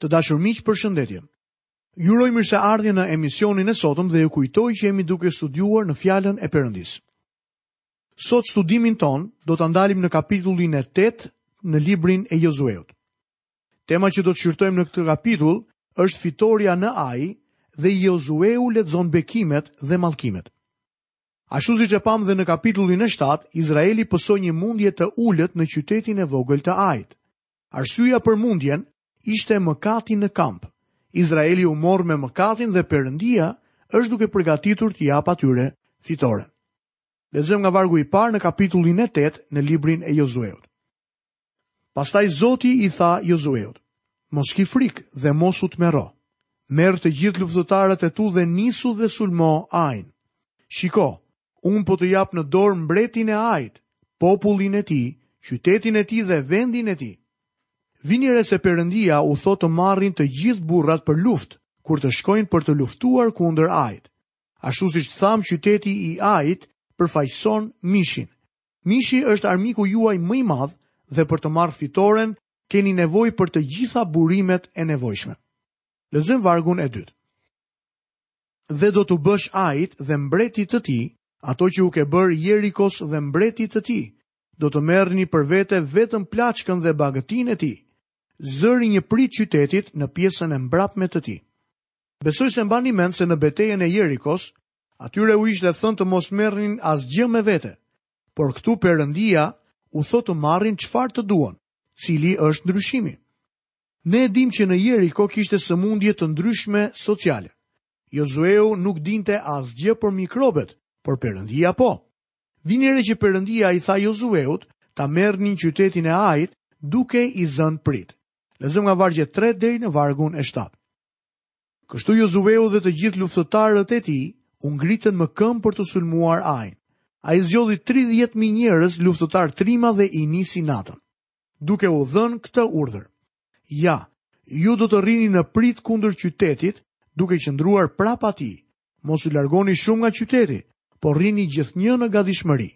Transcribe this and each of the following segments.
Të dashur miq, përshëndetje. Ju uroj mirëseardhje në emisionin e sotëm dhe ju kujtoj që jemi duke studiuar në fjalën e Perëndisë. Sot studimin tonë do ta ndalim në kapitullin e 8 në librin e Jozueut. Tema që do të shqyrtojmë në këtë kapitull është fitorja në Ai dhe Jozueu lexon bekimet dhe mallkimet. Ashtu siç e pamë dhe në kapitullin e 7, Izraeli pësoi një mundje të ulët në qytetin e vogël të Ait. Arsyeja për mundjen ishte mëkati në kamp. Izraeli u mor me mëkatin dhe Perëndia është duke përgatitur t'u japë atyre fitoren. Lexojmë nga vargu i parë në kapitullin e 8 në librin e Jozueut. Pastaj Zoti i tha Jozueut: Mos ki frikë dhe mos u tmerro. Merr të gjithë luftëtarët e tu dhe nisu dhe sulmo Ain. Shiko, Unë po të jap në dorë mbretin e Ait, popullin e tij, qytetin e tij dhe vendin e tij. Vini re se Perëndia u thotë të marrin të gjithë burrat për luftë, kur të shkojnë për të luftuar kundër Ait. Ashtu siç thamë qyteti i Ait përfaqëson mishin. Mishi është armiku juaj më i madh dhe për të marrë fitoren keni nevojë për të gjitha burimet e nevojshme. Lexojmë vargun e dytë. Dhe do t'u bësh Ait dhe mbretit të tij ato që u ke bërë Jerikos dhe mbretit të tij, do të merrni për vete vetëm plaçkën dhe bagëtinë e tij, zëri një pritë qytetit në pjesën e mbrapme të tij. Besoj se mbani mend se në betejën e Jerikos, atyre u ishte thënë të mos merrnin asgjë me vete, por këtu Perëndia u thotë të marrin çfarë të duan. Cili është ndryshimi? Ne e dimë që në Jeriko kishte sëmundje të ndryshme sociale. Jozueu nuk dinte asgjë për mikrobet, por Perëndia po. Vini re që Perëndia i tha Jozueut ta merrnin qytetin e Ait duke i zënë pritë. Lexojmë nga vargu i 3 deri në vargun e 7. Kështu Jozueu dhe të gjithë luftëtarët e tij u ngritën më këmbë për të sulmuar Ain. Ai zgjodhi 30.000 njerëz luftëtarë trima dhe i nisi natën. duke u dhënë këtë urdhër. Ja, ju do të rrini në pritë kundër qytetit, duke qëndruar prapa tij. Mos u largoni shumë nga qyteti, por rrini gjithnjë në gadishmëri.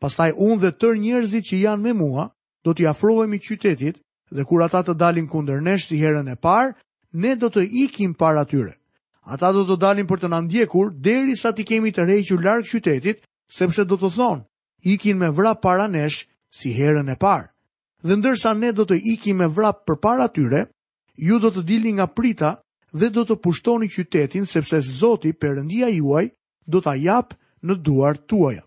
Pastaj unë dhe tërë njerëzit që janë me mua, do t'i afrohemi qytetit dhe kur ata të dalin kundër nesh si herën e parë, ne do të ikim para tyre. Ata do të dalin për të na ndjekur derisa t'i kemi tërhequr larg qytetit, sepse do të thonë, ikin me vrap para nesh si herën e parë. Dhe ndërsa ne do të ikim me vrap përpara tyre, ju do të dilni nga prita dhe do të pushtoni qytetin sepse Zoti Perëndia juaj do ta japë në duart tuaja.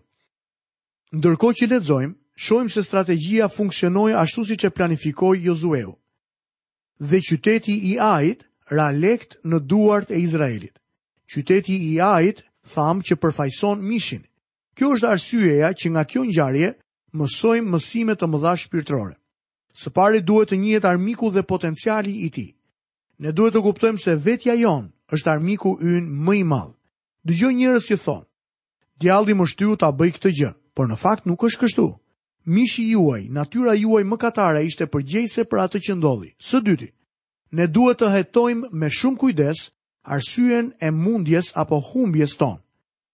Ndërkohë që lexojmë, shohim se strategjia funksionoi ashtu siç e planifikoi Jozueu. Dhe qyteti i Ait ra lehtë në duart e Izraelit. Qyteti i Ait thamë që përfaqëson mishin, Kjo është arsyeja që nga kjo ngjarje mësojmë mësime të mëdha shpirtërore. Së pari duhet të njihet armiku dhe potenciali i tij. Ne duhet të kuptojmë se vetja jonë është armiku ynë më i madh. Dëgjoj njerëz që thonë, djalli më shtyu ta bëja këtë gjë, por në fakt nuk është kështu. Mishi juaj, natyra juaj mëkatare ishte përgjegjëse për atë që ndodhi. Së dyti, ne duhet të hetojmë me shumë kujdes arsyen e mundjes apo humbjes tonë.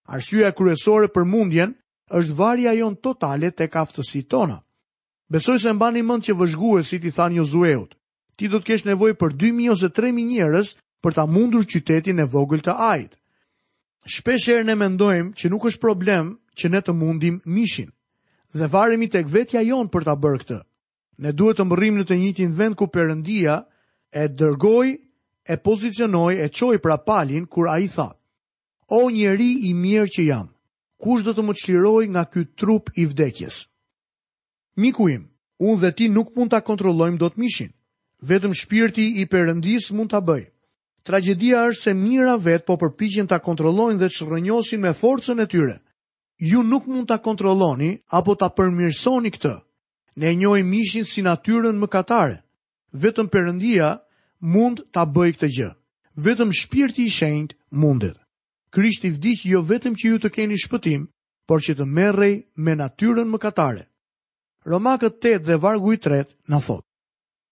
Arsyeja kryesore për mundjen është varja jonë totale tek aftësitë tona. Besoj se mbani mend që vëzhguesit i thanë Jozueut, ti do të kesh nevojë për 2000 ose 3000 njerëz për ta mundur qytetin e vogël të Ait. Shpesh herë ne mendojmë që nuk është problem që ne të mundim mishin dhe varemi tek vetja jonë për ta bërë këtë. Ne duhet të mbërrijmë në të njëjtin vend ku Perëndia e dërgoi, e pozicionoi, e çoi pra Palin kur ai tha: O njeri i mjerë që jam, kush do të më çlirojë nga ky trup i vdekjes? Miku im, unë dhe ti nuk mund ta kontrollojmë dot mishin. Vetëm Shpirti i Perëndisë mund ta bëjë. Tragjedia është se mijëra vetë po përpiqen ta kontrollojnë dhe çrrënjosin me forcën e tyre. Ju nuk mund ta kontrolloni apo ta përmirësoni këtë. Ne e njohim mishin si natyrën mëkatare. Vetëm Perëndia mund ta bëjë këtë gjë. Vetëm Shpirti i Shenjtë mundet. Krishti vdiq jo vetëm që ju të keni shpëtim, por që të merrej me natyrën mëkatare. Romakët 8 dhe vargu i 3 na thotë.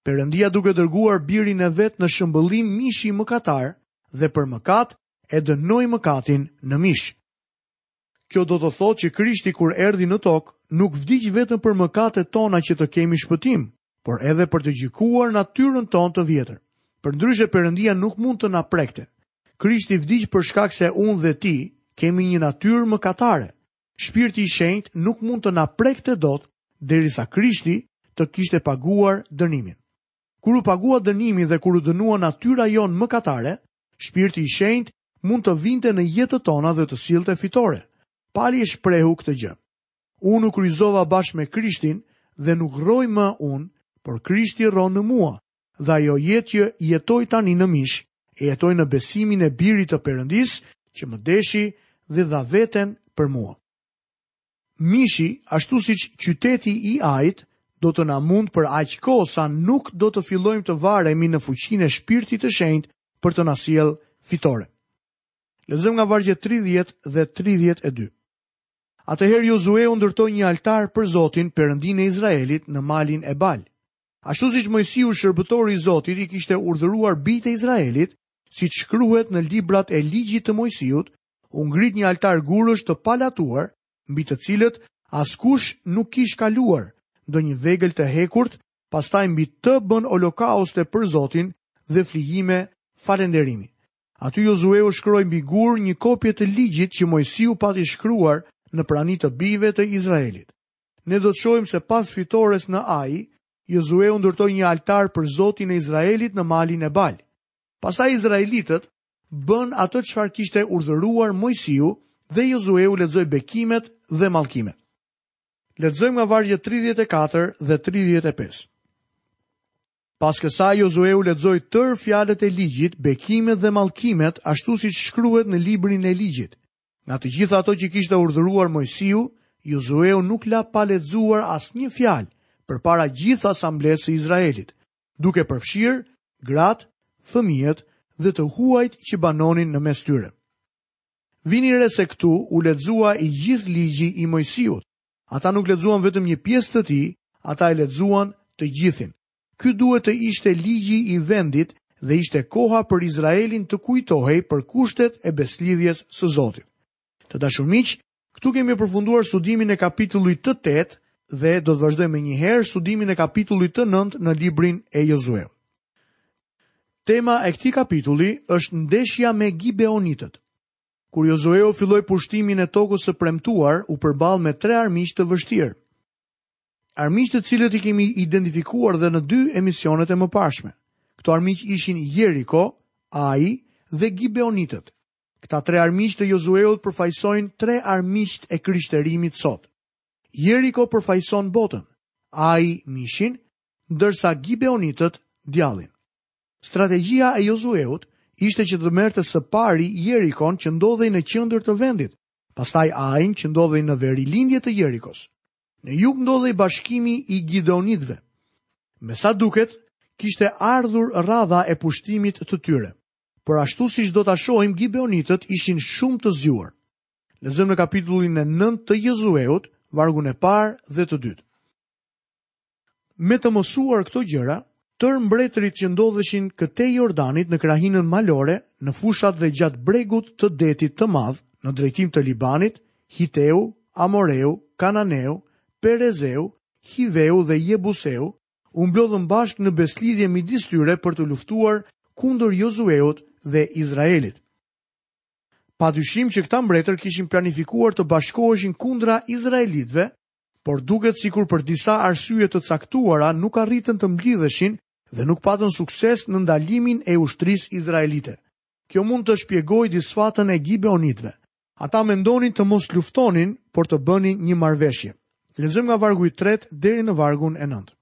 Perëndia duke dërguar birin e vet në shëmbëllim mishi mëkatar dhe për mëkat e dënoi mëkatin në mish. Kjo do të thotë që Krishti kur erdhi në tokë, nuk vdiq vetëm për mëkatet tona që të kemi shpëtim, por edhe për të gjykuar natyrën tonë të vjetër. Përndryshe Perëndia nuk mund të na prekte. Krishti vdiq për shkak se unë dhe ti kemi një natyrë mëkatare. Shpirti i Shenjtë nuk mund të na prekte dot derisa Krishti të kishte paguar dënimin. Kur u pagua dënimi dhe kur u dënua natyra jonë mëkatare, Shpirti i Shenjtë mund të vinte në jetët tona dhe të sillte fitore. Pali e shprehu këtë gjë. Unë u kryqëzova bashkë me Krishtin dhe nuk rroj më unë, por Krishti rron në mua, dhe ajo jetë që jetoj tani në mish, e jetoj në besimin e Birit të Perëndisë që më deshi dhe dha veten për mua. Mishi, ashtu siç qyteti i Ait do të na mund për aq kohë sa nuk do të fillojmë të varemi në fuqinë e Shpirtit të Shenjtë për të na sjellë fitoren. Lexojmë nga vargjet tridhjetë dhe tridhjetë e dy. Atëherë Jozueu ndërtoi një altar për Zotin, Perëndinë e Izraelit, në malin Ebal. Ashtu siç Moisiu, shërbëtori i Zotit, i kishte urdhëruar bijtë e Izraelit, siç shkruhet në librat e ligjit të Moisiut, u ngrit një altar gurësh të palatuar, mbi të cilët askush nuk kish kaluar, ndonjë vegël të hekurt, pastaj mbi të bënë holokauste për Zotin dhe flijime falënderimi. Aty Jozueu shkroi mbi gurë një kopje të ligjit që Moisiu pati shkruar në prani të bijve të Izraelit. Ne do të shohim se pas fitores në Ai, Jozueu ndërtoi një altar për Zotin e Izraelit në malin Ebal. Pastaj izraelitët bënë atë çfarë kishte urdhëruar Moisiu dhe Jozueu lexoi bekimet dhe mallkimet. Lexojmë nga vargjet 34 dhe 35. Pas kësaj Jozueu lexoi tërë fjalët e ligjit, bekimet dhe mallkimet, ashtu siç shkruhet në librin e ligjit. Nga të gjitha ato që kishte urdhëruar Moisiu, Jozueu nuk la pa lexuar asnjë fjalë përpara gjithë asamblesë së Izraelit. duke përfshirë gratë, fëmijët dhe të huajt që banonin në mes tyre. Vini re se këtu u lexua i gjithë ligji i Moisiut. Ata nuk lexuan vetëm një pjesë të tij, ata e lexuan të gjithin. Ky duhet të ishte ligji i vendit dhe ishte koha për Izraelin të kujtohej për kushtet e besëlidhjes së Zotit. Të dashur miq, Këtu kemi përfunduar studimin e kapitullit të tetë dhe do të vazhdojmë menjëherë studimin e kapitullit të nëntë në librin e Jozueut. Tema e këtij kapitulli është ndeshja me Gibeonitët. Kur Jozueu filloi pushtimin e tokës së premtuar, u përball me tre armiq të vështirë. Armiq të cilët i kemi identifikuar dhe në dy emisionet e mëparshme. Këto armiq ishin Jeriko, Ai dhe Gibeonitët. Këta tre armiq të Jozueut përfaqësojnë tre armiqtë e krishterimit sot. Jeriko përfaqëson botën, Ai mishin, ndërsa Gibeonitët djallin. Strategjia e Jozueut ishte që të merrte së pari Jerikon që ndodhej në qendër të vendit, pastaj Ain që ndodhej në verilindje të Jerikos. Në jug ndodhej bashkimi i Gideonitëve. Me sa duket, kishte ardhur radha e pushtimit të tyre. Por ashtu siç do ta shohim gibeonitët ishin shumë të zgjuar. Lexojmë në kapitullin e 9 të Jozueut, vargun e parë dhe të dytë. Me të mësuar këto gjëra, tërë mbretërit që ndodheshin këtej Jordanit në krahinën malore, në fushat dhe gjatë bregut të detit të madh, në drejtim të Libanit, Hiteu, Amoreu, Kananeu, Perezeu, Hiveu dhe Jebuseu, u mblodhën bashkë në besëlidhje midis tyre për të luftuar kundër Jozueut dhe Izraelit. Pa dyshim që këta mbretër kishin planifikuar të bashkoheshin kundra izraelitëve, por duket sikur për disa arsye të caktuara nuk arritën të mblidheshin dhe nuk patën sukses në ndalimin e ushtrisë izraelite. Kjo mund të shpjegojë disfatën e gibeonitëve. Ata mendonin të mos luftonin, por të bënin një marrëveshje. Lexojmë nga vargu i tretë deri në vargun e nëntë.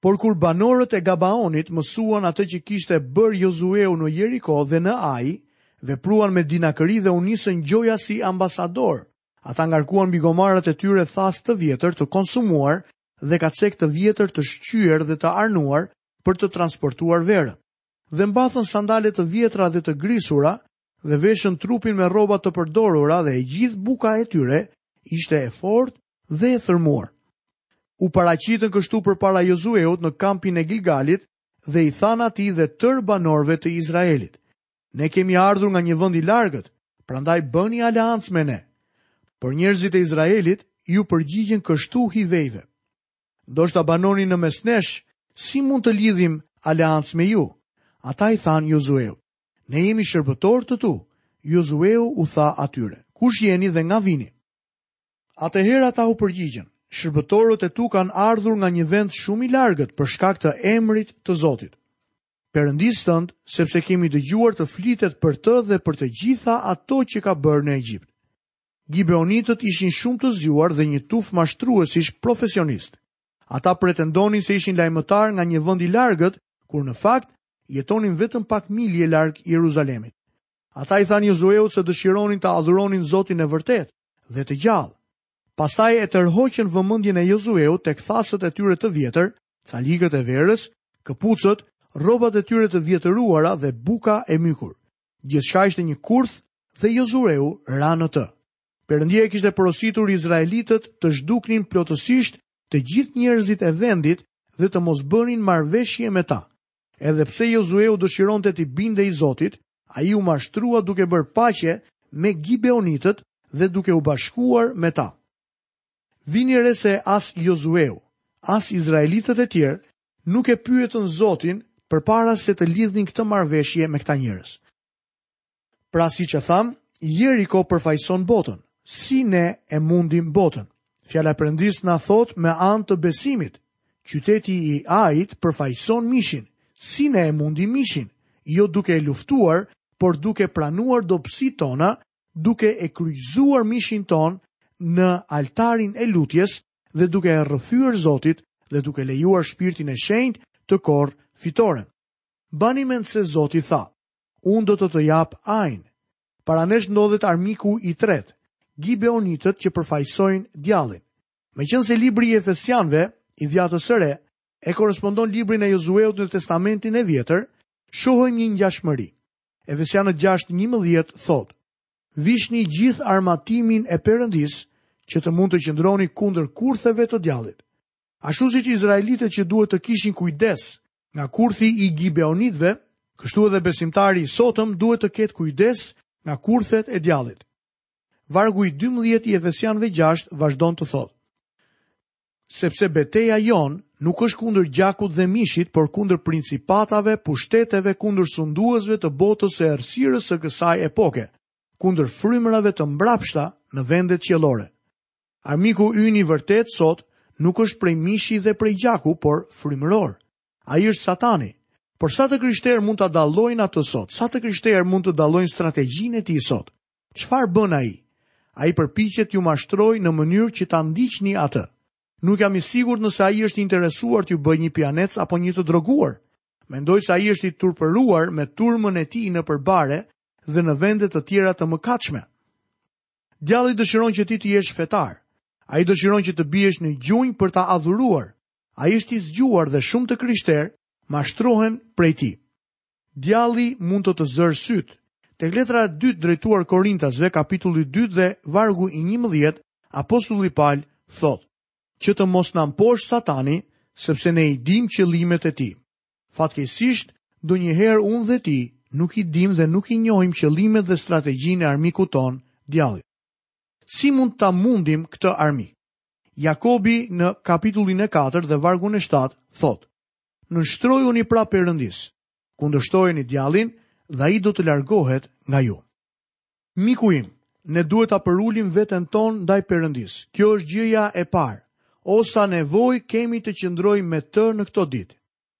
Por kur banorët e Gabaonit mësuan atë që kishte bërë Jozueu në Jeriko dhe në Ai, vepruan me dinakëri dhe u nisën gjoja si ambasadorë. Ata ngarkuan mbi gomarët e tyre thasë të vjetër të konsumuar dhe kacekë të vjetër të shqyer dhe të arnuar për të transportuar verën. dhe mbathën sandale të vjetra dhe të grisura dhe veshën trupin me rroba të përdorura dhe e gjithë buka e tyre ishte e fortë dhe e thërmuar. U paraqitën kështu përpara Jozueut në kampin e Gilgalit dhe i thanë atij dhe tërë banorëve të Izraelit: Ne kemi ardhur nga një vend i largët, prandaj bëni aleancë me ne. Por njerëzit e Izraelit iu përgjigjën kështu hivejve. Ndoshta banoni në mes nesh, si mund të lidhim aleancë me ju? Ata i thanë Jozueut, ne jemi shërbëtorë të tu. Jozueu u tha atyre, kush jeni dhe nga vini? Atëherë ata u përgjigjën, shërbëtorët e tu kanë ardhur nga një vend shumë i largët për shkak të emrit të Zotit, Perëndisë tënd, sepse kemi dëgjuar të flitet për të dhe për të gjitha ato që ka bërë në Egjipt. Gibeonitët ishin shumë të zgjuar dhe një tufë mashtruesish profesionistë. Ata pretendonin se ishin lajmëtarë nga një vend i largët, kur në fakt jetonin vetëm pak milje larg Jeruzalemit. Ata i thanë Jozueut se dëshironin të adhuronin Zotin e vërtetë dhe të gjallë. Pastaj e tërhoqën vëmendjen e Jozueut tek thasët e tyre të vjetër, calikët e verës, këpucët, rrobat e tyre të vjetëruara dhe buka e mykur. Gjithçka ishte një kurth dhe Jozueu ra në të. Perëndia i kishte porositur izraelitët të zhduknin plotësisht të gjithë njerëzit e vendit dhe të mos bënin marrëveshje me ta. Edhe pse Jozueu dëshironte t'i bindej Zotit, ai u mashtrua duke bërë paqe me Gibeonitët dhe duke u bashkuar me ta. Vini re se as Jozueu, as izraelitët e tjerë Nuk e pyetën Zotin përpara se të lidhnin këtë marrëveshje me këta njerëz. Pra siç e thamë, Jeriko përfaqëson botën, si ne e mundim botën. Fjala e Perëndisë na thotë me anë të besimit, qyteti i Ait përfaqëson mishin, si ne e mundim mishin, jo duke e luftuar, por duke pranuar dobësitë tona, duke e kryqëzuar mishin tonë në altarin e lutjes dhe duke e rrëfyer Zotit dhe duke lejuar shpirtin e shenjtë të korrë fitoren. Mbani mend se Zoti tha, unë do të të jap Ain. Para nesh ndodhet armiku i tretë, gibeonitët që përfaqësojnë djallin. Meqenëse libri i Efesianve, i Dhiatës së Re, e korrespondon librin e Jozueut në testamentin e vjetër, shohojmë një ngjashmëri. Efesianët 6.11 thotë, Vishni gjithë armatimin e Perëndisë që të mund të qëndroni kundër kurtheve të djallit. Ashtu siç izraelitët që duhet të kishin kujdes nga kurthi i Gibeonitëve, kështu edhe besimtari i sotëm duhet të ketë kujdes nga kurthet e djallit. Vargu i dymbëdhjetë i Efesianëve gjashtë vazhdon të thotë: Sepse beteja jonë nuk është kundër gjakut dhe mishit, por kundër principatave, pushteteve, kundër sunduesve të botës së errësirës së kësaj epoke, kundër frymërave të mbrapshta në vendet qiellore. Armiku ynë i vërtetë sot nuk është prej mishi dhe prej gjaku, por frymëror. Ai është Satani. Por sa të krishterë mund ta dallojnë atë sot? Sa të krishterë mund të dallojnë strategjinë e tij sot? Çfarë bën ai? Ai përpiqet t'ju mashtrojë në mënyrë që ta ndiqni atë. Nuk jam i sigurt nëse ai është i interesuar t'ju bëjë një pijanec apo një të droguar. Mendoj se ai është i turpëruar me turmën e tij nëpër bare dhe në vende të tjera të mëkatshme. Djalli dëshiron që ti të jesh fetar. Ai dëshiron që të biesh në gjunjë për ta adhuruar. Ai është i zgjuar dhe shumë të krishterë mashtrohen prej tij. Djalli mund të të zërë sytë. Tek letra e dytë drejtuar Korintasve, kapitulli 2 dhe vargu i 11, apostulli Pal thotë, që të mos na mposhtë Satani, sepse ne i dimë qëllimet e tij. Fatkeqësisht, ndonjëherë unë dhe ti, nuk i dimë dhe nuk i njohim qëllimet dhe strategjinë e armikut tonë, djallit. Si mund ta mundim këtë armik? Jakobi në kapitullin e 4 dhe vargun e 7 thotë, Nënshtrojuni pra Perëndisë, kundërshtojeni djallin dhe ai do të largohet nga ju. Miku im, ne duhet ta përulim veten tonë ndaj Perëndisë. Kjo është gjëja e parë. O sa nevojë kemi të qëndrojmë me të në këto ditë.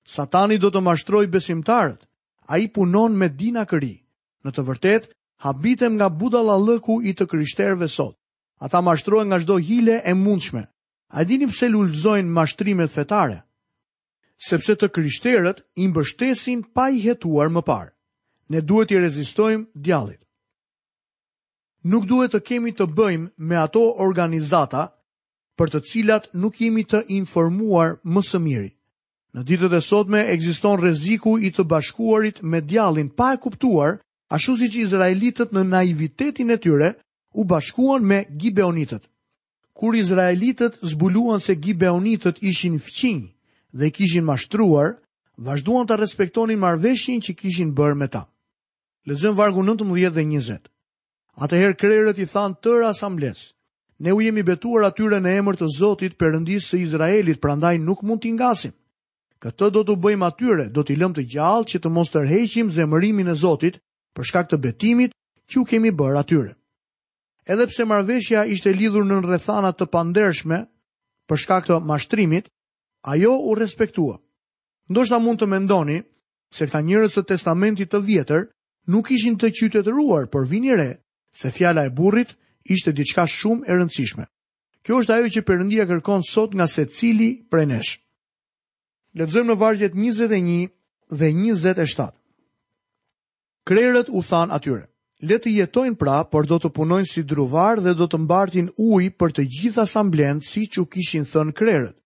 Satani do të mashtrojë besimtarët, ai punon me dinakëri. Në të vërtetë, habitem nga budallallëku i të krishterëve sot. Ata mashtrohen nga çdo hile e mundshme. A e dini pse lulëzojnë mashtrimet fetare? Sepse të krishterët i mbështesin pa i hetuar më parë. Ne duhet t'i rezistojmë djallit. Nuk duhet të kemi të bëjmë me ato organizata për të cilat nuk jemi të informuar më së miri. Në ditët e sotme ekziston rreziku i të bashkuarit me djallin pa e kuptuar, ashtu siç izraelitët në naivitetin e tyre u bashkuan me gibeonitët. Kur izraelitët zbuluan se gibeonitët ishin fqinj dhe i kishin mashtruar, vazhduan ta respektonin marrëveshjen që kishin bërë me ta. Lexojmë vargu 19 dhe 20. Atëherë krerët i thanë tërë asamblesë, Ne u jemi betuar atyre në emër të Zotit Perëndisë së Izraelit, prandaj nuk mund t'i ngasim. Këtë do t'u bëjmë atyre, do t'i lëmë të gjallë që të mos tërheqim zemërimin e Zotit, për shkak të betimit që u kemi bërë atyre. Edhe pse marrëveshja ishte lidhur në rrethana të pandershme për shkak të mashtrimit, ajo u respektua. Ndoshta mund të mendoni se këta njerëz të Testamentit të Vjetër nuk ishin të qytetëruar, por vini re se fjala e burrit ishte diçka shumë e rëndësishme. Kjo është ajo që Perëndia kërkon sot nga secili prej nesh. Lexojmë në vargjet 21 dhe 27. Krerët u thanë atyre, le të jetojnë pra, por do të punojnë si druvarë dhe do të mbartin ujë për të gjithë asamblenë siç u kishin thënë krerët.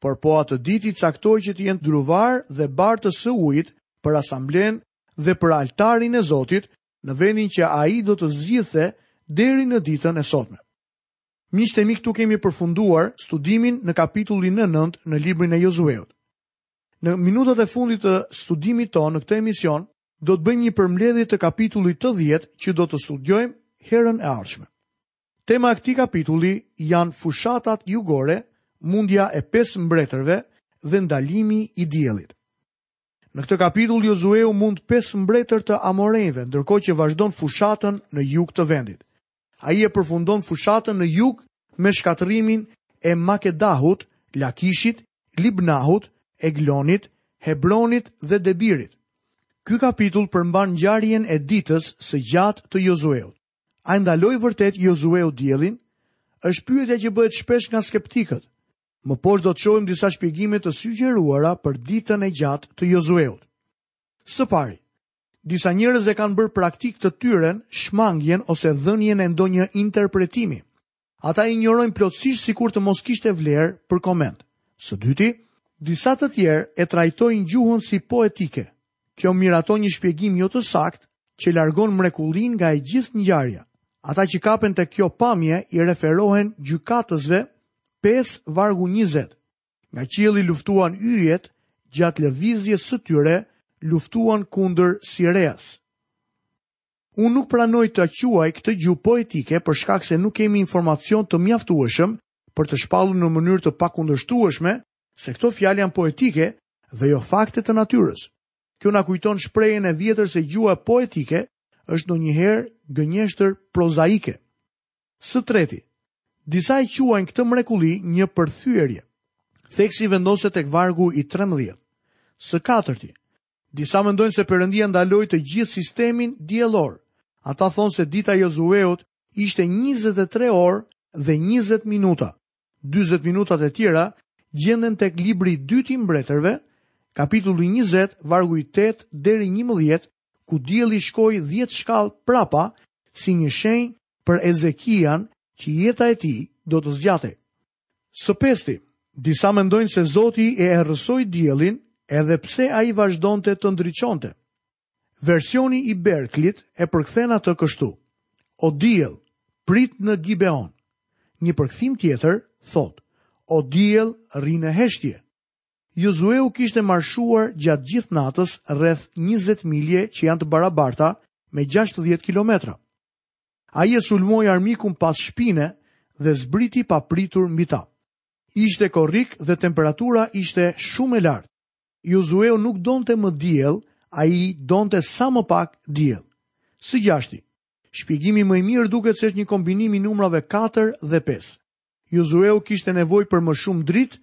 Por po atë ditë i caktoi që të jenë druvarë dhe bartës të ujit për asamblenë dhe për altarin e Zotit në vendin që ai do të zgjidhte deri në ditën e sotme. Miqtë e mi këtu kemi përfunduar studimin në kapitullin e nëntë në librin e Jozueut. Në minutat e fundit të studimit tonë në këtë emision, do të bëjmë një përmbledhje të kapitullit të dhjetë që do të studiojmë herën e ardhshme. Tema e këtij kapitulli janë fushatat jugore, mundja e pesë mbretërve dhe ndalimi i diellit. Në këtë kapitull Jozueu mund pesë mbretër të Amorejve, ndërkohë që vazhdon fushatën në jug të vendit. Ai e përfundon fushatën në jug me shkatërrimin e Makedahut, Lakishit, Libnahut, Eglonit, Hebronit dhe Debirit. Ky kapitull përmban ngjarjen e ditës së gjatë të Jozueut. A e ndaloi vërtet Jozueu diellin? Është pyetja që bëhet shpesh nga skeptikët. Më poshtë do të shohim disa shpjegime të sugjeruara për ditën e gjatë të Jozueut. Së pari, Disa njerëz e kanë bërë praktikë të tyren shmangjen ose dhënien e ndonjë interpretimi. Ata injorojnë plotësisht sikur të mos kishte vlerë për koment. Së dyti, disa të tjerë e trajtojnë gjuhën si poetike. Kjo miraton një shpjegim jo të saktë që largon mrekullinë nga e gjithë ngjarja. Ata që kapen te kjo pamje i referohen Gjykatësve 5 vargu 20. Nga qielli luftuan yjet gjatë lëvizjes së tyre, luftuan kundër Sireas. Unë nuk pranoj të quaj këtë gjuhë poetike për shkak se nuk kemi informacion të mjaftueshëm për të shpallur në mënyrë të pakundërshtueshme se këto fjalë janë poetike dhe jo fakte të natyrës. Kjo na kujton shprehjen e vjetër se gjuha poetike është ndonjëherë gënjeshtër prozaike. Së treti, disa e quajnë këtë mrekulli një përthyerje. Theksi vendoset tek vargu i 13. Së katërti, disa mendojnë se Perëndia ndaloi të gjithë sistemin diellor. Ata thonë se dita e Jozueut ishte 23 orë dhe 20 minuta. 40 minutat e tjera gjenden tek libri i dytë i mbretërve, kapitulli 20, vargu i 8 deri 11, ku dielli shkoi dhjetë shkallë prapa si një shenjë për Ezekian që jeta e tij do të zgjatej. Së pesti, disa mendojnë se Zoti e errësoi diellin edhe pse ai vazhdonte të ndriçonte. Versioni i Berklit e përkthen atë kështu: O diell, prit në Gibeon. Një përkthim tjetër thotë: O diell, rri në heshtje. Jozueu kishte marshuar gjatë gjithë natës rreth 20 milje që janë të barabarta me 60 kilometra. Ai e sulmoi armikun pas shpine dhe zbriti papritur mbi ta. Ishte korrik dhe temperatura ishte shumë e lartë. Jozueu nuk donte më diell, ai donte sa më pak diell. Së gjashti, shpjegimi më i mirë duket se është një kombinim i numrave 4 dhe 5. Jozueu kishte nevojë për më shumë dritë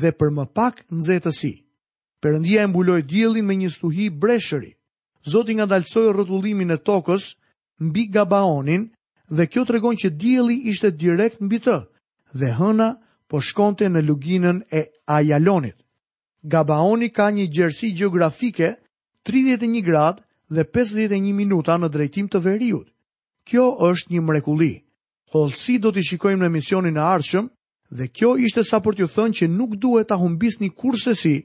dhe për më pak nxehtësi. Perëndia e mbuloi diellin me një stuhi breshëri. Zoti ngadalësoi rrotullimin e tokës mbi Gabaonin dhe kjo tregon që dielli ishte direkt mbi të dhe hëna po shkonte në luginën e Ajalonit. Gabaoni ka një gjerësi gjeografike 31 gradë dhe 51 minuta në drejtim të veriut. Kjo është një mrekulli. Hollësi do t'i shikojmë në emisionin e ardhshëm dhe kjo ishte sa për t'ju thënë që nuk duhet ta humbisni kurrsesi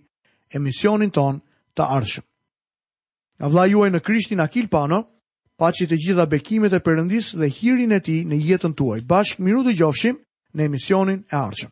emisionin tonë të ardhshëm. Nga vëllai juaj në Krishtin Akil Pano, paçi të gjitha bekimet e Perëndisë dhe hirin e tij në jetën tuaj. Bashkë mirudëgjofshim në emisionin e ardhshëm.